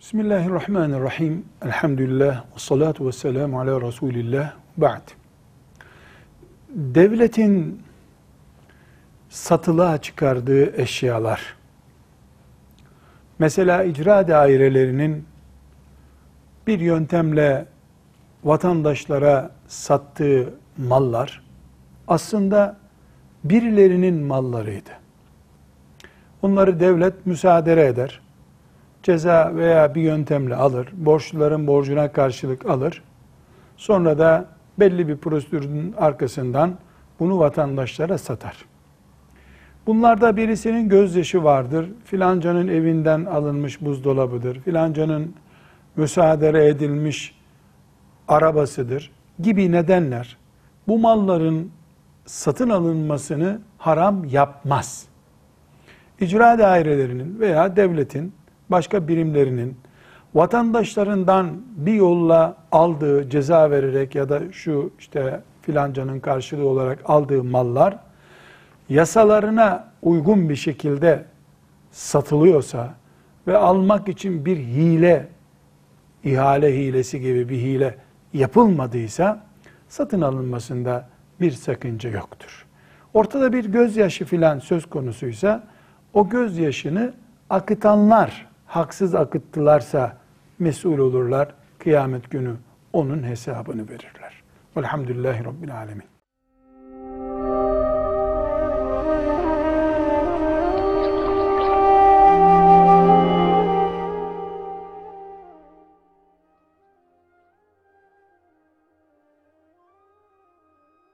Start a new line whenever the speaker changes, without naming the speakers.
Bismillahirrahmanirrahim. Elhamdülillah. Ve salatu ve selamu ala Resulillah. Ba'd. Devletin satılığa çıkardığı eşyalar, mesela icra dairelerinin bir yöntemle vatandaşlara sattığı mallar, aslında birilerinin mallarıydı. Onları devlet müsaade eder ceza veya bir yöntemle alır, borçluların borcuna karşılık alır. Sonra da belli bir prosedürün arkasından bunu vatandaşlara satar. Bunlarda birisinin gözyaşı vardır, filancanın evinden alınmış buzdolabıdır, filancanın müsaade edilmiş arabasıdır gibi nedenler bu malların satın alınmasını haram yapmaz. İcra dairelerinin veya devletin başka birimlerinin vatandaşlarından bir yolla aldığı ceza vererek ya da şu işte filancanın karşılığı olarak aldığı mallar yasalarına uygun bir şekilde satılıyorsa ve almak için bir hile, ihale hilesi gibi bir hile yapılmadıysa satın alınmasında bir sakınca yoktur. Ortada bir gözyaşı filan söz konusuysa o gözyaşını akıtanlar haksız akıttılarsa mesul olurlar. Kıyamet günü onun hesabını verirler. Velhamdülillahi Rabbil Alemin.